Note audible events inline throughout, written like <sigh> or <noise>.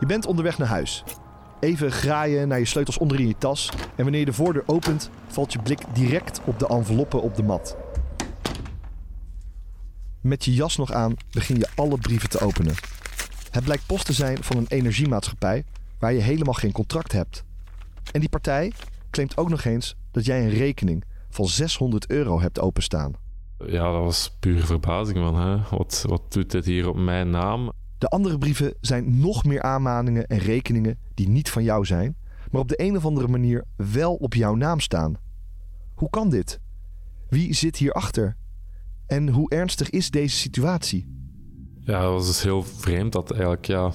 Je bent onderweg naar huis. Even graaien naar je sleutels onderin je tas. En wanneer je de voordeur opent, valt je blik direct op de enveloppen op de mat. Met je jas nog aan begin je alle brieven te openen. Het blijkt post te zijn van een energiemaatschappij waar je helemaal geen contract hebt. En die partij claimt ook nog eens dat jij een rekening van 600 euro hebt openstaan. Ja, dat was puur verbazing van, hè? Wat, wat doet dit hier op mijn naam? De andere brieven zijn nog meer aanmaningen en rekeningen die niet van jou zijn, maar op de een of andere manier wel op jouw naam staan. Hoe kan dit? Wie zit hierachter? En hoe ernstig is deze situatie? Ja, dat was dus heel vreemd dat eigenlijk ja,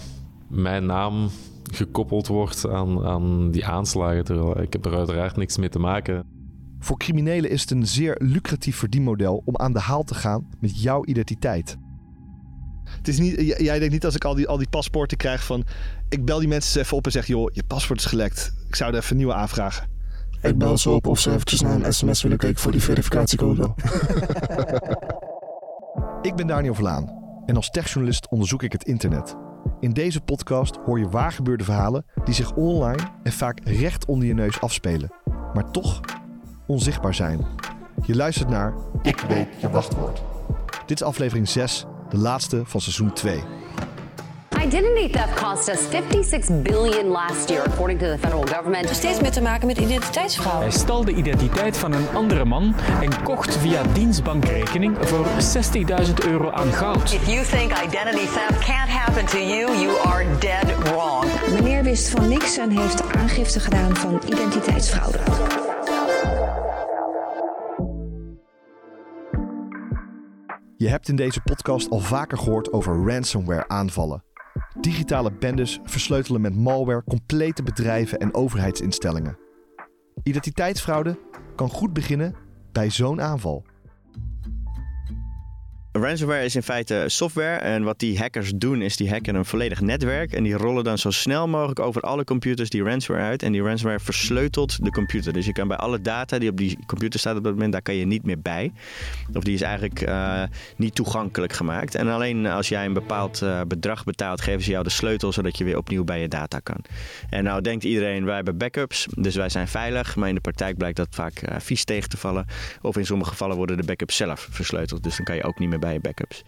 mijn naam gekoppeld wordt aan, aan die aanslagen. Terwijl ik heb er uiteraard niks mee te maken. Voor criminelen is het een zeer lucratief verdienmodel om aan de haal te gaan met jouw identiteit. Het is niet, jij denkt niet als ik al die, al die paspoorten krijg van... Ik bel die mensen eens even op en zeg... joh, je paspoort is gelekt. Ik zou er even een nieuwe aanvragen. Ik bel ze op of ze eventjes naar een sms willen kijken voor die verificatiecode. <laughs> Ik ben Daniel Verlaan en als techjournalist onderzoek ik het internet. In deze podcast hoor je waargebeurde verhalen die zich online en vaak recht onder je neus afspelen, maar toch onzichtbaar zijn. Je luistert naar Ik weet je wachtwoord. Dit is aflevering 6, de laatste van seizoen 2. Identity theft cost us 56 billion last year, according to the federal government. steeds meer te maken met identiteitsfraude. Hij stal de identiteit van een andere man en kocht via dienstbankrekening voor 60.000 euro aan goud. If you think identity theft can't happen to you, you are dead wrong. Meneer wist van niks en heeft aangifte gedaan van identiteitsfraude. Je hebt in deze podcast al vaker gehoord over ransomware aanvallen. Digitale bendes versleutelen met malware complete bedrijven en overheidsinstellingen. Identiteitsfraude kan goed beginnen bij zo'n aanval. Ransomware is in feite software en wat die hackers doen is die hacken een volledig netwerk en die rollen dan zo snel mogelijk over alle computers die ransomware uit en die ransomware versleutelt de computer. Dus je kan bij alle data die op die computer staat op dat moment, daar kan je niet meer bij. Of die is eigenlijk eh, niet toegankelijk gemaakt. En alleen als jij een bepaald eh, bedrag betaalt, geven ze jou de sleutel zodat je weer opnieuw bij je data kan. En nou denkt iedereen, wij hebben backups, dus wij zijn veilig. Maar in de praktijk blijkt dat vaak eh, vies tegen te vallen. Of in sommige gevallen worden de backups zelf versleuteld, dus dan kan je ook niet meer bij je backups.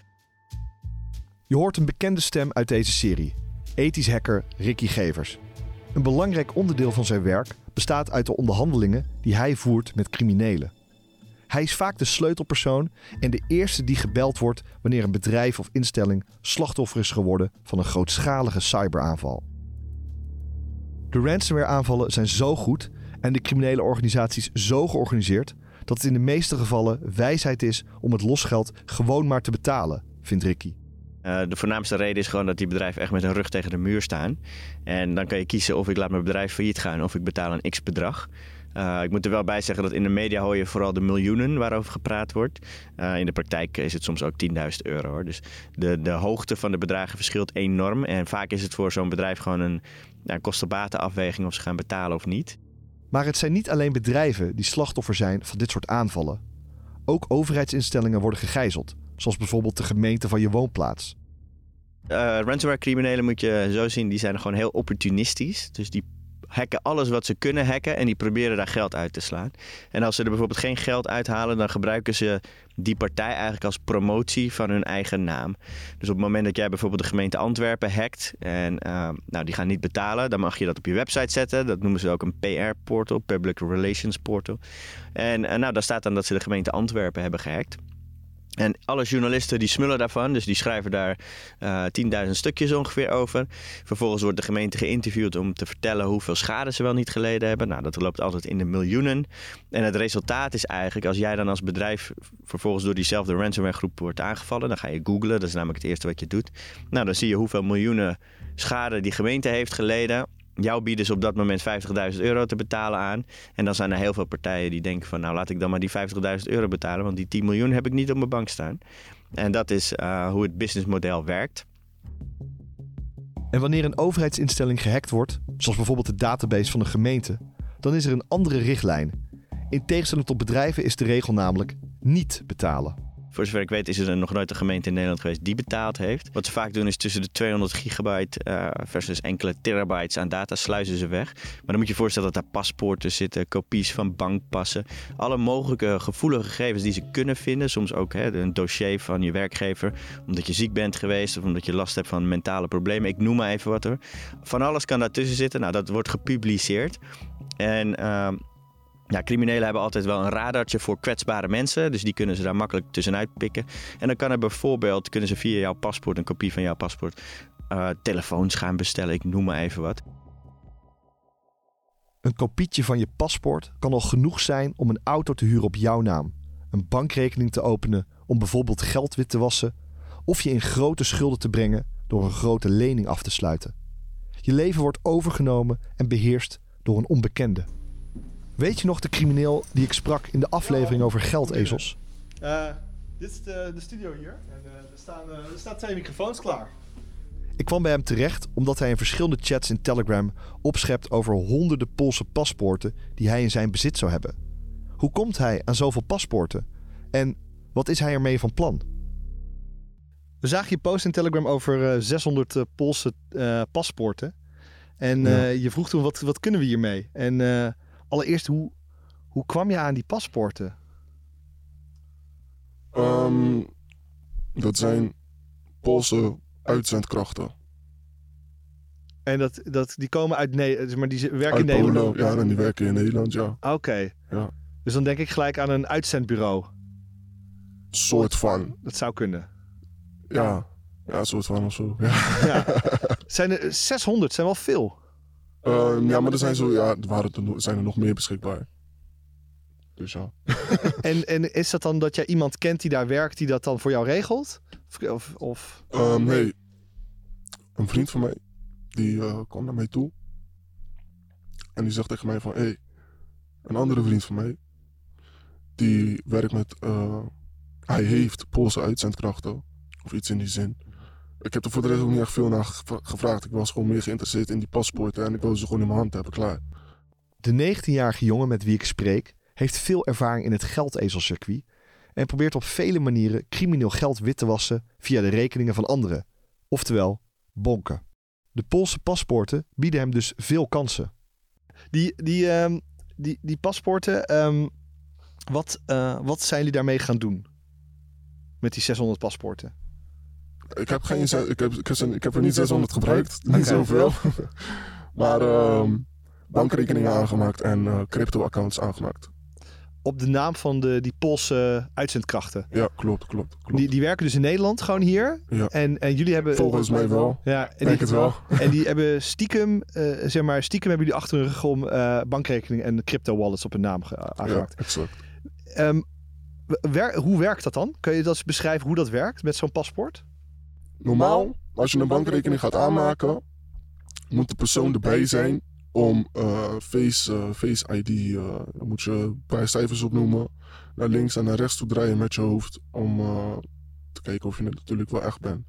Je hoort een bekende stem uit deze serie, ethisch hacker Ricky Gevers. Een belangrijk onderdeel van zijn werk bestaat uit de onderhandelingen die hij voert met criminelen. Hij is vaak de sleutelpersoon en de eerste die gebeld wordt wanneer een bedrijf of instelling slachtoffer is geworden van een grootschalige cyberaanval. De ransomware-aanvallen zijn zo goed en de criminele organisaties zo georganiseerd dat het in de meeste gevallen wijsheid is om het losgeld gewoon maar te betalen, vindt Ricky. Uh, de voornaamste reden is gewoon dat die bedrijven echt met hun rug tegen de muur staan. En dan kan je kiezen of ik laat mijn bedrijf failliet gaan of ik betaal een x bedrag. Uh, ik moet er wel bij zeggen dat in de media hoor je vooral de miljoenen waarover gepraat wordt. Uh, in de praktijk is het soms ook 10.000 euro. Hoor. Dus de, de hoogte van de bedragen verschilt enorm. En vaak is het voor zo'n bedrijf gewoon een ja, kostenbatenafweging of ze gaan betalen of niet. Maar het zijn niet alleen bedrijven die slachtoffer zijn van dit soort aanvallen. Ook overheidsinstellingen worden gegijzeld, zoals bijvoorbeeld de gemeente van je woonplaats. Uh, ransomware-criminelen moet je zo zien, die zijn gewoon heel opportunistisch. Dus die hacken alles wat ze kunnen hacken en die proberen daar geld uit te slaan. En als ze er bijvoorbeeld geen geld uithalen, dan gebruiken ze die partij eigenlijk als promotie van hun eigen naam. Dus op het moment dat jij bijvoorbeeld de gemeente Antwerpen hackt en uh, nou, die gaan niet betalen, dan mag je dat op je website zetten. Dat noemen ze ook een PR-portal, Public Relations Portal. En uh, nou, daar staat dan dat ze de gemeente Antwerpen hebben gehackt. En alle journalisten die smullen daarvan, dus die schrijven daar uh, 10.000 stukjes ongeveer over. Vervolgens wordt de gemeente geïnterviewd om te vertellen hoeveel schade ze wel niet geleden hebben. Nou, dat loopt altijd in de miljoenen. En het resultaat is eigenlijk, als jij dan als bedrijf vervolgens door diezelfde ransomware groep wordt aangevallen, dan ga je googlen, dat is namelijk het eerste wat je doet. Nou, dan zie je hoeveel miljoenen schade die gemeente heeft geleden. Jou bieden ze op dat moment 50.000 euro te betalen aan. En dan zijn er heel veel partijen die denken van... nou, laat ik dan maar die 50.000 euro betalen... want die 10 miljoen heb ik niet op mijn bank staan. En dat is uh, hoe het businessmodel werkt. En wanneer een overheidsinstelling gehackt wordt... zoals bijvoorbeeld de database van een gemeente... dan is er een andere richtlijn. In tegenstelling tot bedrijven is de regel namelijk niet betalen. Voor zover ik weet is er nog nooit een gemeente in Nederland geweest die betaald heeft. Wat ze vaak doen is tussen de 200 gigabyte eh, versus enkele terabytes aan data sluizen ze weg. Maar dan moet je je voorstellen dat daar paspoorten zitten, kopies van bankpassen. Alle mogelijke gevoelige gegevens die ze kunnen vinden. Soms ook hè, een dossier van je werkgever. Omdat je ziek bent geweest of omdat je last hebt van mentale problemen. Ik noem maar even wat hoor. Van alles kan daartussen zitten. Nou, dat wordt gepubliceerd. En ehm, ja, criminelen hebben altijd wel een radartje voor kwetsbare mensen. Dus die kunnen ze daar makkelijk tussenuit pikken. En dan kan er bijvoorbeeld, kunnen ze via jouw paspoort, een kopie van jouw paspoort, eh, telefoons gaan bestellen. Ik noem maar even wat. Een kopietje van je paspoort kan al genoeg zijn om een auto te huren op jouw naam, een bankrekening te openen om bijvoorbeeld geld wit te wassen, of je in grote schulden te brengen door een grote lening af te sluiten. Je leven wordt overgenomen en beheerst door een onbekende. Weet je nog de crimineel die ik sprak in de aflevering over geldezels? Uh, dit is de, de studio hier. En uh, er, staan, uh, er staan twee microfoons klaar. Ik kwam bij hem terecht omdat hij in verschillende chats in Telegram opschept over honderden Poolse paspoorten die hij in zijn bezit zou hebben. Hoe komt hij aan zoveel paspoorten? En wat is hij ermee van plan? We zagen je post in Telegram over 600 Poolse paspoorten. En ja. je vroeg toen, wat, wat kunnen we hiermee? En allereerst, hoe, hoe kwam je aan die paspoorten? Um, dat zijn Poolse uitzendkrachten. En dat, dat, die komen uit Nederland, maar die werken uit in Nederland? Polen, ja, en die werken in Nederland, ja. Oké. Okay. Ja. Dus dan denk ik gelijk aan een uitzendbureau. Soort van. Dat zou kunnen. Ja, ja, soort van of zo. Ja. ja. Zijn er 600, zijn wel veel. Uh, ja, maar er zijn, zo, ja, er waren er, zijn er nog meer beschikbaar. Dus ja. <laughs> en, en is dat dan dat jij iemand kent die daar werkt, die dat dan voor jou regelt? Of, of... Um, nee, een vriend van mij, die uh, kwam naar mij toe. En die zegt tegen mij van, hé, hey, een andere vriend van mij, die werkt met, uh, hij heeft Poolse uitzendkrachten. Of iets in die zin. Ik heb er voor de rest ook niet echt veel naar gevraagd. Ik was gewoon meer geïnteresseerd in die paspoorten en ik wilde ze gewoon in mijn hand hebben, klaar. De 19-jarige jongen met wie ik spreek heeft veel ervaring in het geldezelcircuit en probeert op vele manieren crimineel geld wit te wassen via de rekeningen van anderen, oftewel bonken. De Poolse paspoorten bieden hem dus veel kansen. Die, die, um, die, die paspoorten, um, wat, uh, wat zijn jullie daarmee gaan doen? Met die 600 paspoorten? Ik heb, geen, ik heb, ik heb, ik heb er niet 600 gebruikt, niet okay. zoveel. <laughs> maar um, bankrekeningen aangemaakt en uh, crypto-accounts aangemaakt. Op de naam van de, die Poolse uitzendkrachten. Ja, klopt, klopt. klopt. Die, die werken dus in Nederland, gewoon hier. Ja. En, en jullie hebben. Volgens mij wel. Ja, en Denk die, het wel. <laughs> En die hebben stiekem, uh, zeg maar, stiekem hebben jullie achter hun rug om bankrekeningen en crypto-wallets op hun naam aangemaakt. Ja, exact. Um, wer, hoe werkt dat dan? Kun je dat eens beschrijven hoe dat werkt met zo'n paspoort? Normaal, als je een bankrekening gaat aanmaken, moet de persoon erbij zijn om uh, Face, uh, face ID, uh, dan moet je een paar cijfers opnoemen, naar links en naar rechts toe draaien met je hoofd om te kijken of je het natuurlijk wel echt bent.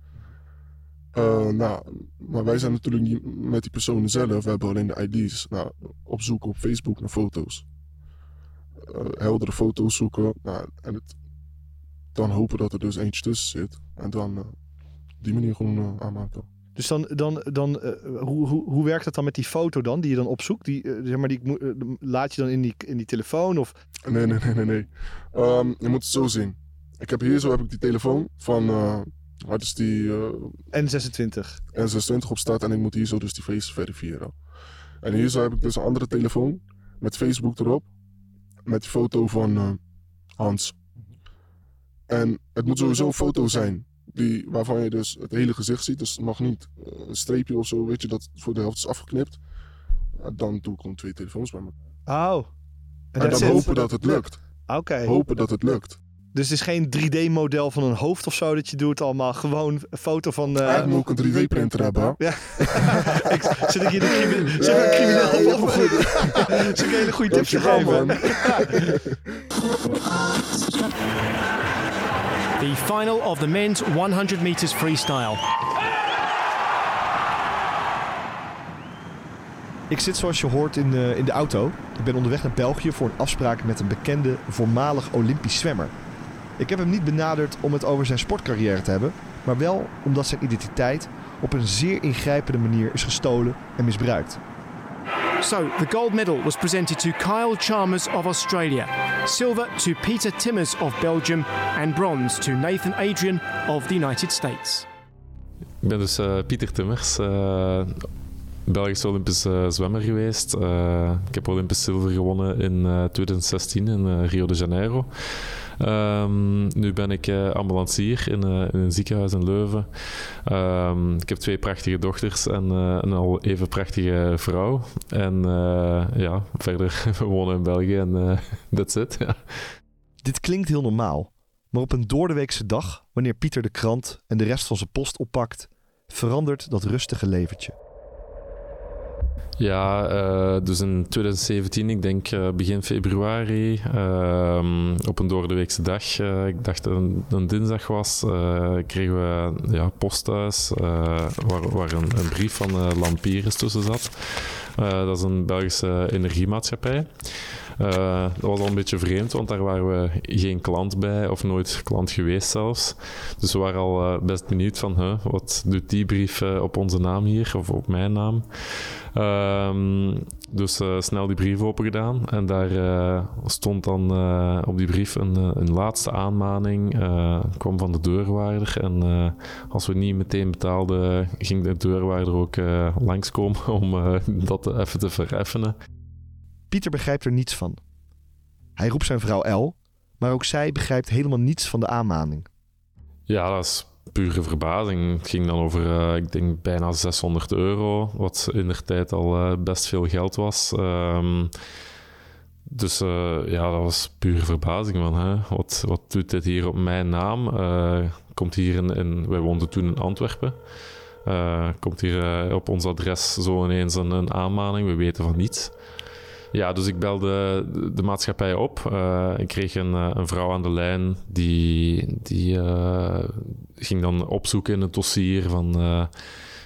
nou, maar wij zijn natuurlijk niet met die personen zelf, we hebben alleen de ID's. Nou, op zoek op Facebook naar foto's. heldere foto's zoeken nou, en het, dan hopen dat er dus eentje tussen zit. En dan die manier gewoon uh, aanmaken. Dus dan, dan, dan uh, hoe, hoe, hoe werkt dat dan met die foto dan, die je dan opzoekt? Die, uh, zeg maar, die, laat je dan in die, in die telefoon? Of? Nee, nee, nee, nee. nee. Um, je moet het zo zien. Ik heb hier zo heb ik die telefoon van, wat is die? N26. N26 op staat en ik moet hier zo dus die face verifiëren. En hier zo heb ik dus een andere telefoon met Facebook erop. Met die foto van Hans. En het moet sowieso een foto zijn die, waarvan je dus het hele gezicht ziet. Dus het mag niet uh, een streepje of zo, weet je, dat voor de helft is afgeknipt. Dan doe ik gewoon twee telefoons bij me. Oh. En, en dan hopen dat het lukt. Oké. Okay. Hopen dat het lukt. Dus het is geen 3D-model van een hoofd of zo dat je doet allemaal. Gewoon een foto van... Uh... Ja, ik moet ook een 3D-printer hebben. Ja. <laughs> ik, zit ik hier de crimineel... Ik ja, op? <laughs> Zit ik een hele goede tips geven? <laughs> The final of the men's 100 meters freestyle. Ik zit zoals je hoort in de, in de auto. Ik ben onderweg naar België voor een afspraak met een bekende voormalig Olympisch zwemmer. Ik heb hem niet benaderd om het over zijn sportcarrière te hebben, maar wel omdat zijn identiteit op een zeer ingrijpende manier is gestolen en misbruikt. So, the gold medal was presented to Kyle Chalmers of Australia, silver to Peter Timmers of Belgium, and bronze to Nathan Adrian of the United States. Ik ben dus uh, Pieter Timmers, uh, Belgische Olympische zwemmer geweest. Uh, ik heb Olympisch zilver gewonnen in 2016 in Rio de Janeiro. Um, nu ben ik uh, ambulancier in, uh, in, een ziekenhuis in Leuven. Um, ik heb twee prachtige dochters en uh, een al even prachtige vrouw. En ja, verder, <laughs> we wonen in België en <laughs> that's it. Ja. Dit klinkt heel normaal. Maar op een doordeweekse dag, wanneer Pieter de krant en de rest van zijn post oppakt, verandert dat rustige leventje. Ja, uh, dus in 2017, ik denk uh, begin februari, uh, op een doordeweekse dag, ik dacht een, een dinsdag was, kregen we ja, post thuis waar, waar een, een, brief van Lampiris tussen zat. dat is een Belgische energiemaatschappij. Dat was al een beetje vreemd, want daar waren we geen klant bij, of nooit klant geweest zelfs. Dus we waren al best benieuwd van, wat doet die brief op onze naam hier, of op mijn naam. Um, dus snel die brief open gedaan. En daar stond dan op die brief een, een laatste aanmaning. kwam van de deurwaarder. En als we niet meteen betaalden, ging de deurwaarder ook langskomen <laughs> om dat even te vereffenen. Pieter begrijpt er niets van. Hij roept zijn vrouw El, maar ook zij begrijpt helemaal niets van de aanmaning. Ja, dat is pure verbazing. Het ging dan over, uh, ik denk, bijna 600 euro, wat in de tijd al uh, best veel geld was. Um, dus uh, ja, dat was pure verbazing. Van, hè? Wat, wat doet dit hier op mijn naam? komt hier in, wij woonden toen in Antwerpen. komt hier op ons adres zo ineens een, een aanmaning? We weten van niets. Ja, dus ik belde de, maatschappij op. Uh, ik kreeg een, eh, een, vrouw aan de lijn die, die uh, ging dan opzoeken in het dossier van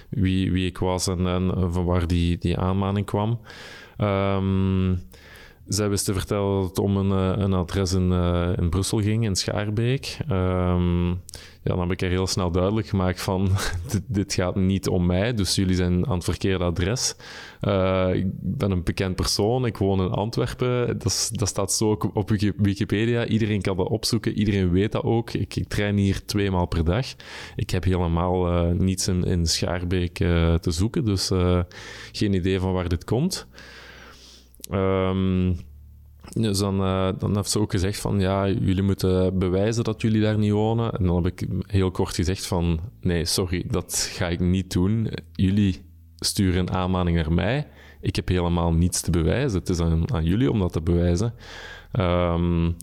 wie, wie ik was en, en, van waar die, die aanmaning kwam. Um, zij wist te vertellen dat het om een, een adres in, in Brussel ging, in Schaarbeek. Um, ja, dan heb ik er heel snel duidelijk gemaakt van <laughs> dit, gaat niet om mij, dus jullie zijn aan het verkeerde adres. Uh, ik ben een bekend persoon, ik woon in Antwerpen, dat, staat zo ook op Wikipedia. Iedereen kan dat opzoeken, iedereen weet dat ook. Ik, ik train hier twee maal per dag. Ik heb helemaal uh, niets in, Schaarbeek uh, te zoeken, dus geen idee van waar dit komt. Um, dus dan, uh, dan heeft ze ook gezegd van ja, jullie moeten bewijzen dat jullie daar niet wonen. En dan heb ik heel kort gezegd van nee, sorry, dat ga ik niet doen. Jullie sturen een aanmaning naar mij. Ik heb helemaal niets te bewijzen. Het is aan, aan jullie om dat te bewijzen. Um,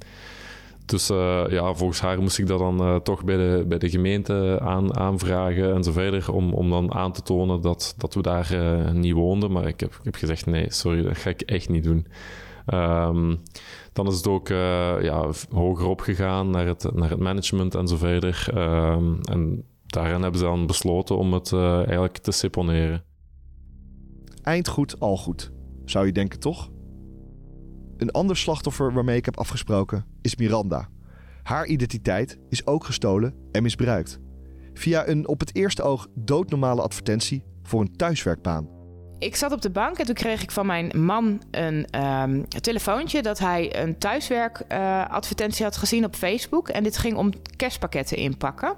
dus uh, ja, volgens haar moest ik dat dan uh, toch bij de, bij de gemeente aan, aanvragen en zo verder. Om, om dan aan te tonen dat, dat we daar niet woonden. Maar ik heb, ik heb gezegd: nee, sorry, dat ga ik echt niet doen. Um, dan is het ook uh, ja, hoger opgegaan naar het, naar het management en zo. Um, en daarin hebben ze dan besloten om het uh, eigenlijk te seponeren. Eind goed, al goed. Zou je denken, toch? Een ander slachtoffer waarmee ik heb afgesproken is Miranda. Haar identiteit is ook gestolen en misbruikt. Via een op het eerste oog doodnormale advertentie voor een thuiswerkbaan ik zat op de bank en toen kreeg ik van mijn man een um, telefoontje dat hij een thuiswerkadvertentie uh, had gezien op Facebook. En dit ging om kerstpakketten inpakken.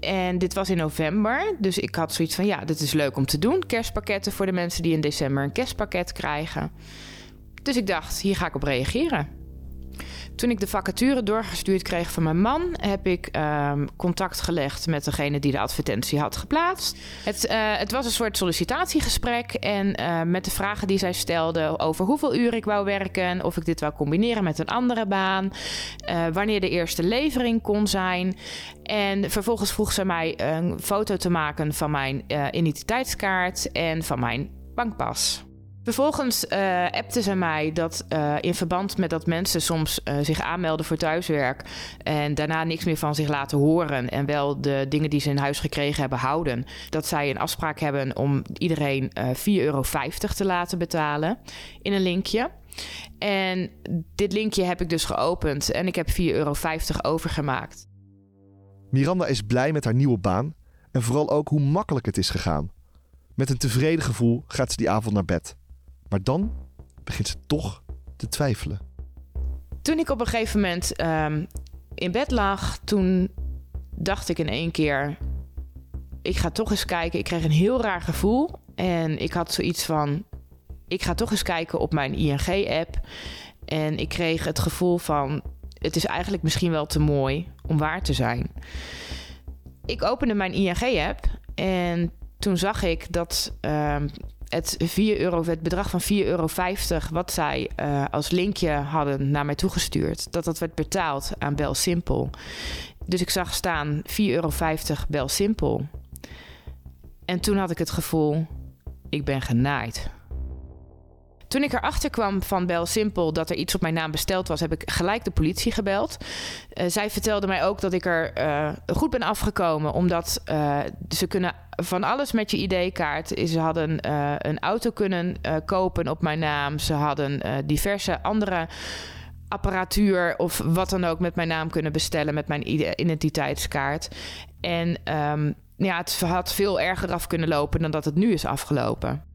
En dit was in november, dus ik had zoiets van ja, dit is leuk om te doen. Kerstpakketten voor de mensen die in december een kerstpakket krijgen. Dus ik dacht, hier ga ik op reageren. Toen ik de vacature doorgestuurd kreeg van mijn man, heb ik um, contact gelegd met degene die de advertentie had geplaatst. Het, uh, het was een soort sollicitatiegesprek en uh, met de vragen die zij stelde over hoeveel uur ik wou werken, of ik dit wou combineren met een andere baan, uh, wanneer de eerste levering kon zijn. En vervolgens vroeg ze mij een foto te maken van mijn identiteitskaart en van mijn bankpas. Vervolgens uh, appte ze mij dat uh, in verband met dat mensen soms uh, zich aanmelden voor thuiswerk en daarna niks meer van zich laten horen en wel de dingen die ze in huis gekregen hebben houden, dat zij een afspraak hebben om iedereen 4,50 euro te laten betalen in een linkje. En dit linkje heb ik dus geopend en ik heb 4,50 euro overgemaakt. Miranda is blij met haar nieuwe baan en vooral ook hoe makkelijk het is gegaan. Met een tevreden gevoel gaat ze die avond naar bed. Maar dan begint ze toch te twijfelen. Toen ik op een gegeven moment ehm, in bed lag, toen dacht ik in één keer: ik ga toch eens kijken. Ik kreeg een heel raar gevoel en ik had zoiets van: ik ga toch eens kijken op mijn ING-app. En ik kreeg het gevoel van: het is eigenlijk misschien wel te mooi om waar te zijn. Ik opende mijn ING-app en toen zag ik dat ehm, het, 4 euro, bedrag van 4,50 euro wat zij uh, als linkje hadden naar mij toegestuurd, dat dat werd betaald aan Bel Simpel. Dus ik zag staan 4,50 euro Bel Simpel. En toen had ik het gevoel, ik ben genaaid. Toen ik erachter kwam van Bel Simpel dat er iets op mijn naam besteld was, heb ik gelijk de politie gebeld. Uh, zij vertelde mij ook dat ik er uh, goed ben afgekomen, omdat uh, ze kunnen van alles met je ID-kaart. Ze hadden een auto kunnen kopen op mijn naam. Ze hadden diverse andere apparatuur of wat dan ook met mijn naam kunnen bestellen met mijn identiteitskaart. En um, ja, het had veel erger af kunnen lopen dan dat het nu is afgelopen.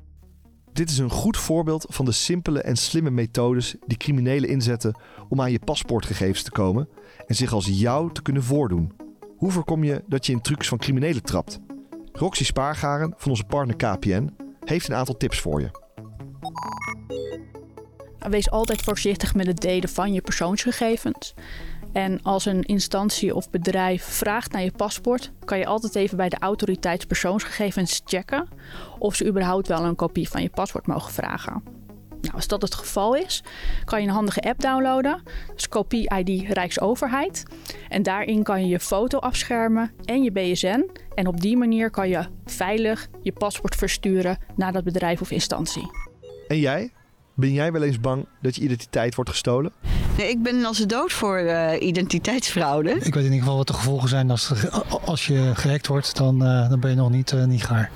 Dit is een goed voorbeeld van de simpele en slimme methodes die criminelen inzetten om aan je paspoortgegevens te komen en zich als jou te kunnen voordoen. Hoe voorkom je dat je in trucs van criminelen trapt? Roxy Spaargaren van onze partner KPN heeft een aantal tips voor je. Wees altijd voorzichtig met het delen van je persoonsgegevens. En als een instantie of bedrijf vraagt naar je paspoort, kan je altijd even bij de autoriteitspersoonsgegevens checken of ze überhaupt wel een kopie van je paspoort mogen vragen. Nou, als dat het geval is, kan je een handige app downloaden. Dus kopie ID Rijksoverheid. En daarin kan je je foto afschermen en je BSN. En op die manier kan je veilig je paspoort versturen naar dat bedrijf of instantie. En jij? Ben jij wel eens bang dat je identiteit wordt gestolen? Nee, ik ben als de dood voor uh, identiteitsfraude. Ik weet in ieder geval wat de gevolgen zijn als, als je gehackt wordt, dan, uh, dan ben je nog niet, uh, niet gaar.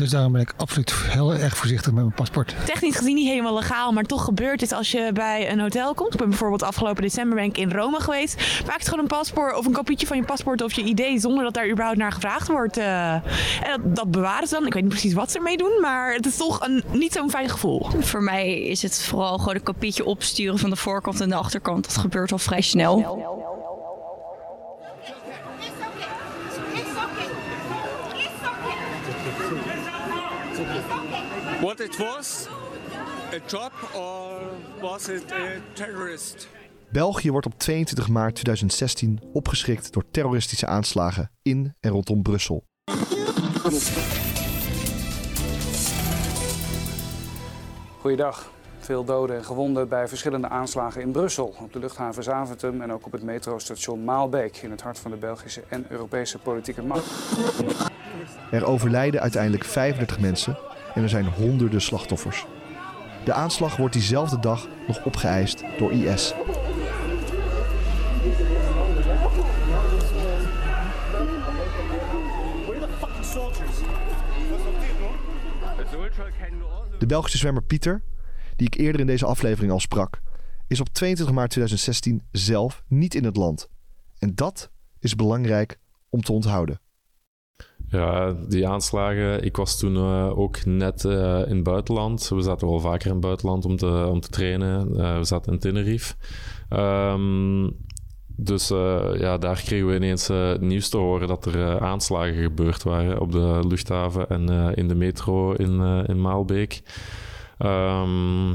Dus daarom ben ik absoluut heel erg voorzichtig met mijn paspoort. Technisch gezien niet helemaal legaal, maar toch gebeurt dit als je bij een hotel komt. Ik ben bijvoorbeeld afgelopen december ben ik in Rome geweest. Maak het gewoon een paspoort of een kopietje van je paspoort of je ID zonder dat daar überhaupt naar gevraagd wordt. Uh, en dat, dat, bewaren ze dan. Ik weet niet precies wat ze ermee doen, maar het is toch een, niet zo'n fijn gevoel. Voor mij is het vooral gewoon een kopietje opsturen van de voorkant en de achterkant. Dat gebeurt al vrij snel. What it was? A job or was it a terrorist? België wordt op 22 maart 2016 opgeschrikt door terroristische aanslagen in en rondom Brussel. Goeiedag. Veel doden en gewonden bij verschillende aanslagen in Brussel, op de luchthaven Zaventem en ook op het metrostation Maalbeek in het hart van de Belgische en Europese politieke macht. Er overlijden uiteindelijk 35 mensen en er zijn honderden slachtoffers. De aanslag wordt diezelfde dag nog opgeëist door IS. De Belgische zwemmer Pieter, die ik eerder in deze aflevering al sprak, is op 22 maart 2016 zelf niet in het land. En dat is belangrijk om te onthouden. Ja, die aanslagen. Ik was toen uh, ook net uh, in het buitenland. We zaten wel vaker in het buitenland om te, om te trainen. Uh, we zaten in Tenerife. Um, dus ja, daar kregen we ineens nieuws te horen dat er aanslagen gebeurd waren op de luchthaven en in de metro in, in Maalbeek. Um,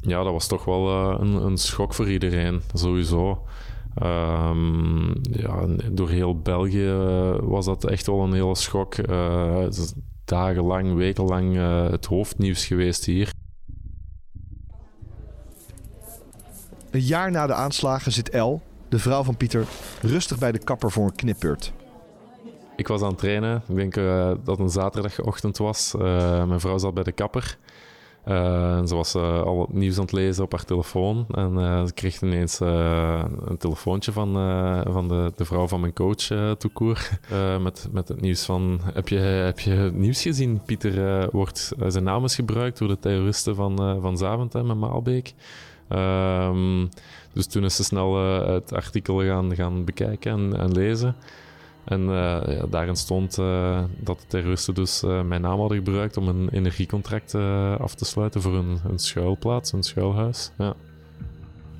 ja, dat was toch wel een, een schok voor iedereen, sowieso. Um, ja, door heel België was dat echt wel een hele schok. Dagenlang, wekenlang het hoofdnieuws geweest hier. Een jaar na de aanslagen zit El, de vrouw van Pieter, rustig bij de kapper voor een knipbeurt. Ik was aan het trainen. Ik denk uh, dat het een zaterdagochtend was. mijn vrouw zat bij de kapper. Uh, en ze was al het nieuws aan het lezen op haar telefoon. En ze kreeg ineens een telefoontje van, van de, de vrouw van mijn coach, Toekoer. met, met het nieuws van: Heb je, heb je het nieuws gezien? Pieter wordt, zijn naam is gebruikt door de terroristen van, van Zaventem en Maalbeek. Um, dus toen is ze snel het artikel gaan, gaan bekijken en, en lezen. En uh, ja, daarin stond uh, dat de terroristen dus mijn naam hadden gebruikt om een energiecontract af te sluiten voor een, een schuilplaats, een schuilhuis. Ja.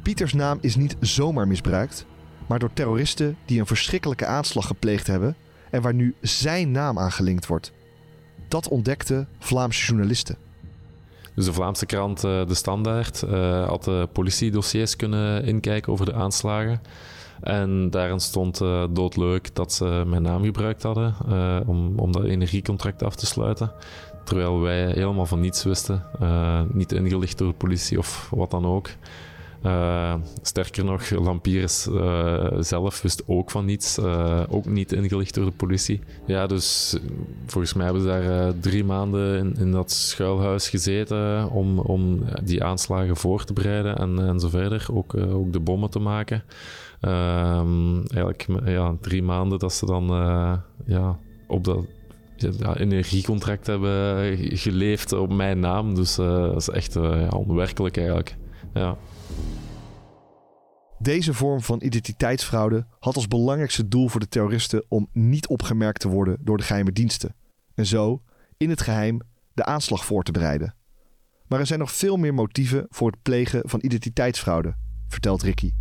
Pieters naam is niet zomaar misbruikt, maar door terroristen die een verschrikkelijke aanslag gepleegd hebben en waar nu zijn naam aan gelinkt wordt. Dat ontdekten Vlaamse journalisten. Dus de Vlaamse krant De Standaard had de politiedossiers kunnen inkijken over de aanslagen. En daarin stond uh, doodleuk dat ze mijn naam gebruikt hadden om, om dat energiecontract af te sluiten. Terwijl wij helemaal van niets wisten. Niet ingelicht door de politie of wat dan ook. Sterker nog, Lampiris zelf wist ook van niets. ook niet ingelicht door de politie. Ja, dus volgens mij hebben ze daar drie maanden in, dat schuilhuis gezeten om, om die aanslagen voor te bereiden en, en zo verder. Ook, ook de bommen te maken. Um, eigenlijk ja, drie maanden dat ze dan ja, op dat ja, energiecontract hebben geleefd op mijn naam. Dus dat is echt onwerkelijk eigenlijk. Ja. Deze vorm van identiteitsfraude had als belangrijkste doel voor de terroristen om niet opgemerkt te worden door de geheime diensten. En zo, in het geheim, de aanslag voor te bereiden. Maar er zijn nog veel meer motieven voor het plegen van identiteitsfraude, vertelt Ricky.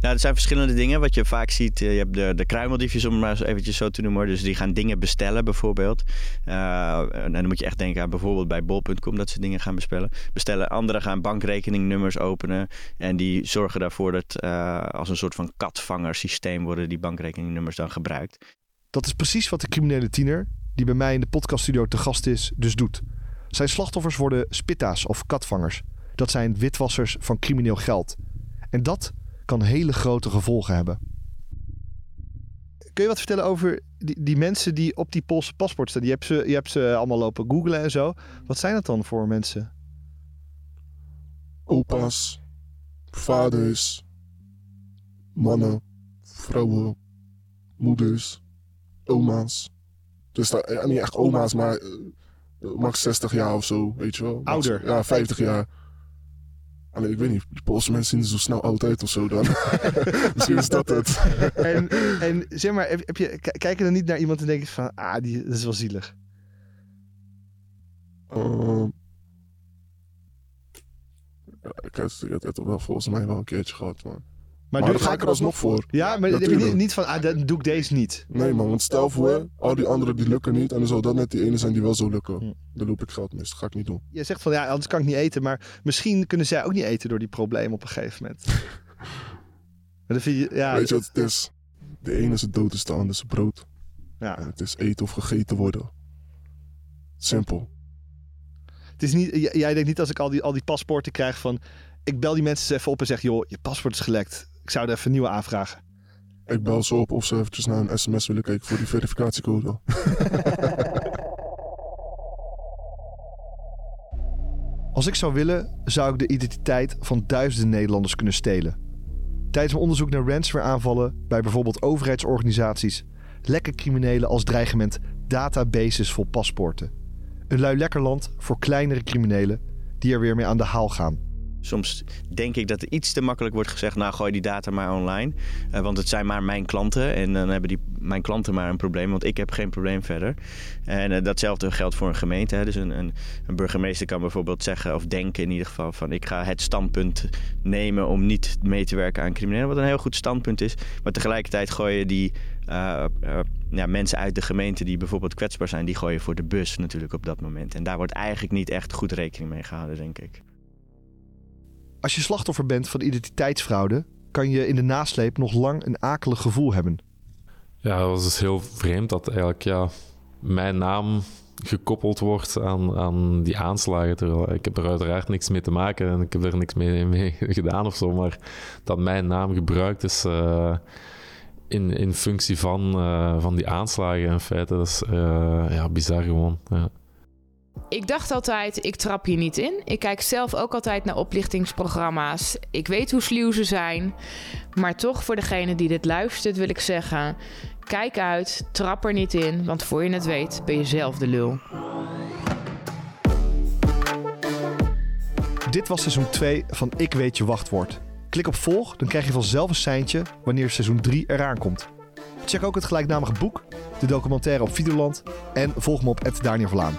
Nou, er zijn verschillende dingen. Wat je vaak ziet, eh, je hebt de, de kruimeldiefjes, om het maar eventjes zo te noemen. Dus die gaan dingen bestellen bijvoorbeeld. Uh, en dan moet je echt denken aan bijvoorbeeld bij bol.com dat ze dingen gaan bestellen. bestellen. Anderen gaan bankrekeningnummers openen. En die zorgen daarvoor dat uh, als een soort van katvangersysteem worden die bankrekeningnummers dan gebruikt. Dat is precies wat de criminele tiener, die bij mij in de podcaststudio te gast is, dus doet. Zijn slachtoffers worden spitta's of katvangers. Dat zijn witwassers van crimineel geld. En dat kan hele grote gevolgen hebben. Kun je wat vertellen over die, die mensen die op die Poolse paspoort staan? Je hebt, ze, je hebt ze allemaal lopen googlen en zo. Wat zijn dat dan voor mensen? Opa's, vaders, mannen, vrouwen, moeders, oma's. Dus dat, niet echt oma's, maar uh, max 60 jaar of zo, weet je wel. Ouder? Ja, 50 jaar. Alleen ik weet niet, de Poolse mensen zien er zo snel oud uit of zo dan. <laughs> Misschien is dat het. <laughs> en, en zeg maar, heb, heb je, kijk je dan niet naar iemand en denk je van, ah, die, dat is wel zielig? Uh, ja, ik heb het wel volgens mij wel een keertje gehad, man. Maar, maar ga ik er alsnog voor. Ja, maar niet, niet van, ah, dan doe ik deze niet. Nee man, want stel voor, al die anderen die lukken niet. En dan zou dat net die ene zijn die wel zo lukken. Hm. Dan loop ik geld mis, dat ga ik niet doen. Je zegt van, ja, anders kan ik niet eten. Maar misschien kunnen zij ook niet eten door die problemen op een gegeven moment. <laughs> je, ja, Weet je wat het is? De ene is het dood, is de ander is brood. Ja. En het is eten of gegeten worden. Simpel. Het is niet, jij denkt niet als ik al die, al die paspoorten krijg van... Ik bel die mensen even op en zeg, joh, je paspoort is gelekt ik zou er even nieuwe aanvragen. Ik bel ze op of ze eventjes naar een sms willen kijken voor die verificatiecode. <laughs> Als ik zou willen, zou ik de identiteit van duizenden Nederlanders kunnen stelen. Tijdens mijn onderzoek naar ransomware-aanvallen bij bijvoorbeeld overheidsorganisaties lekken criminelen als dreigement databases vol paspoorten. Een lui lekker land voor kleinere criminelen die er weer mee aan de haal gaan. Soms denk ik dat er iets te makkelijk wordt gezegd, nou gooi die data maar online. Uh, want het zijn maar mijn klanten en dan hebben die, mijn klanten maar een probleem, want ik heb geen probleem verder. En uh, datzelfde geldt voor een gemeente. Hè. Dus een, een, een, burgemeester kan bijvoorbeeld zeggen of denken in ieder geval van ik ga het standpunt nemen om niet mee te werken aan criminelen. Wat een heel goed standpunt is. Maar tegelijkertijd gooi je die uh, ja, mensen uit de gemeente die bijvoorbeeld kwetsbaar zijn, die gooien voor de bus natuurlijk op dat moment. En daar wordt eigenlijk niet echt goed rekening mee gehouden, denk ik. Als je slachtoffer bent van identiteitsfraude, kan je in de nasleep nog lang een akelig gevoel hebben. Ja, dat was dus heel vreemd dat eigenlijk ja, mijn naam gekoppeld wordt aan, aan die aanslagen. Terwijl ik heb er uiteraard niks mee te maken en ik heb er niks mee, mee <laughs> gedaan of zo. Maar dat mijn naam gebruikt is uh, in, in functie van, uh, van die aanslagen in feite, dat is uh, ja, bizar gewoon. Ja. Ik dacht altijd, ik trap hier niet in. Ik kijk zelf ook altijd naar oplichtingsprogramma's. Ik weet hoe sluw ze zijn. Maar toch, voor degene die dit luistert, wil ik zeggen: kijk uit, trap er niet in, want voor je het weet, ben je zelf de lul. Dit was seizoen 2 van Ik Weet Je Wachtwoord. Klik op volg, dan krijg je vanzelf een seintje wanneer seizoen 3 eraan komt. Check ook het gelijknamige boek, de documentaire op Videoland en volg me op Daniel Vlaan.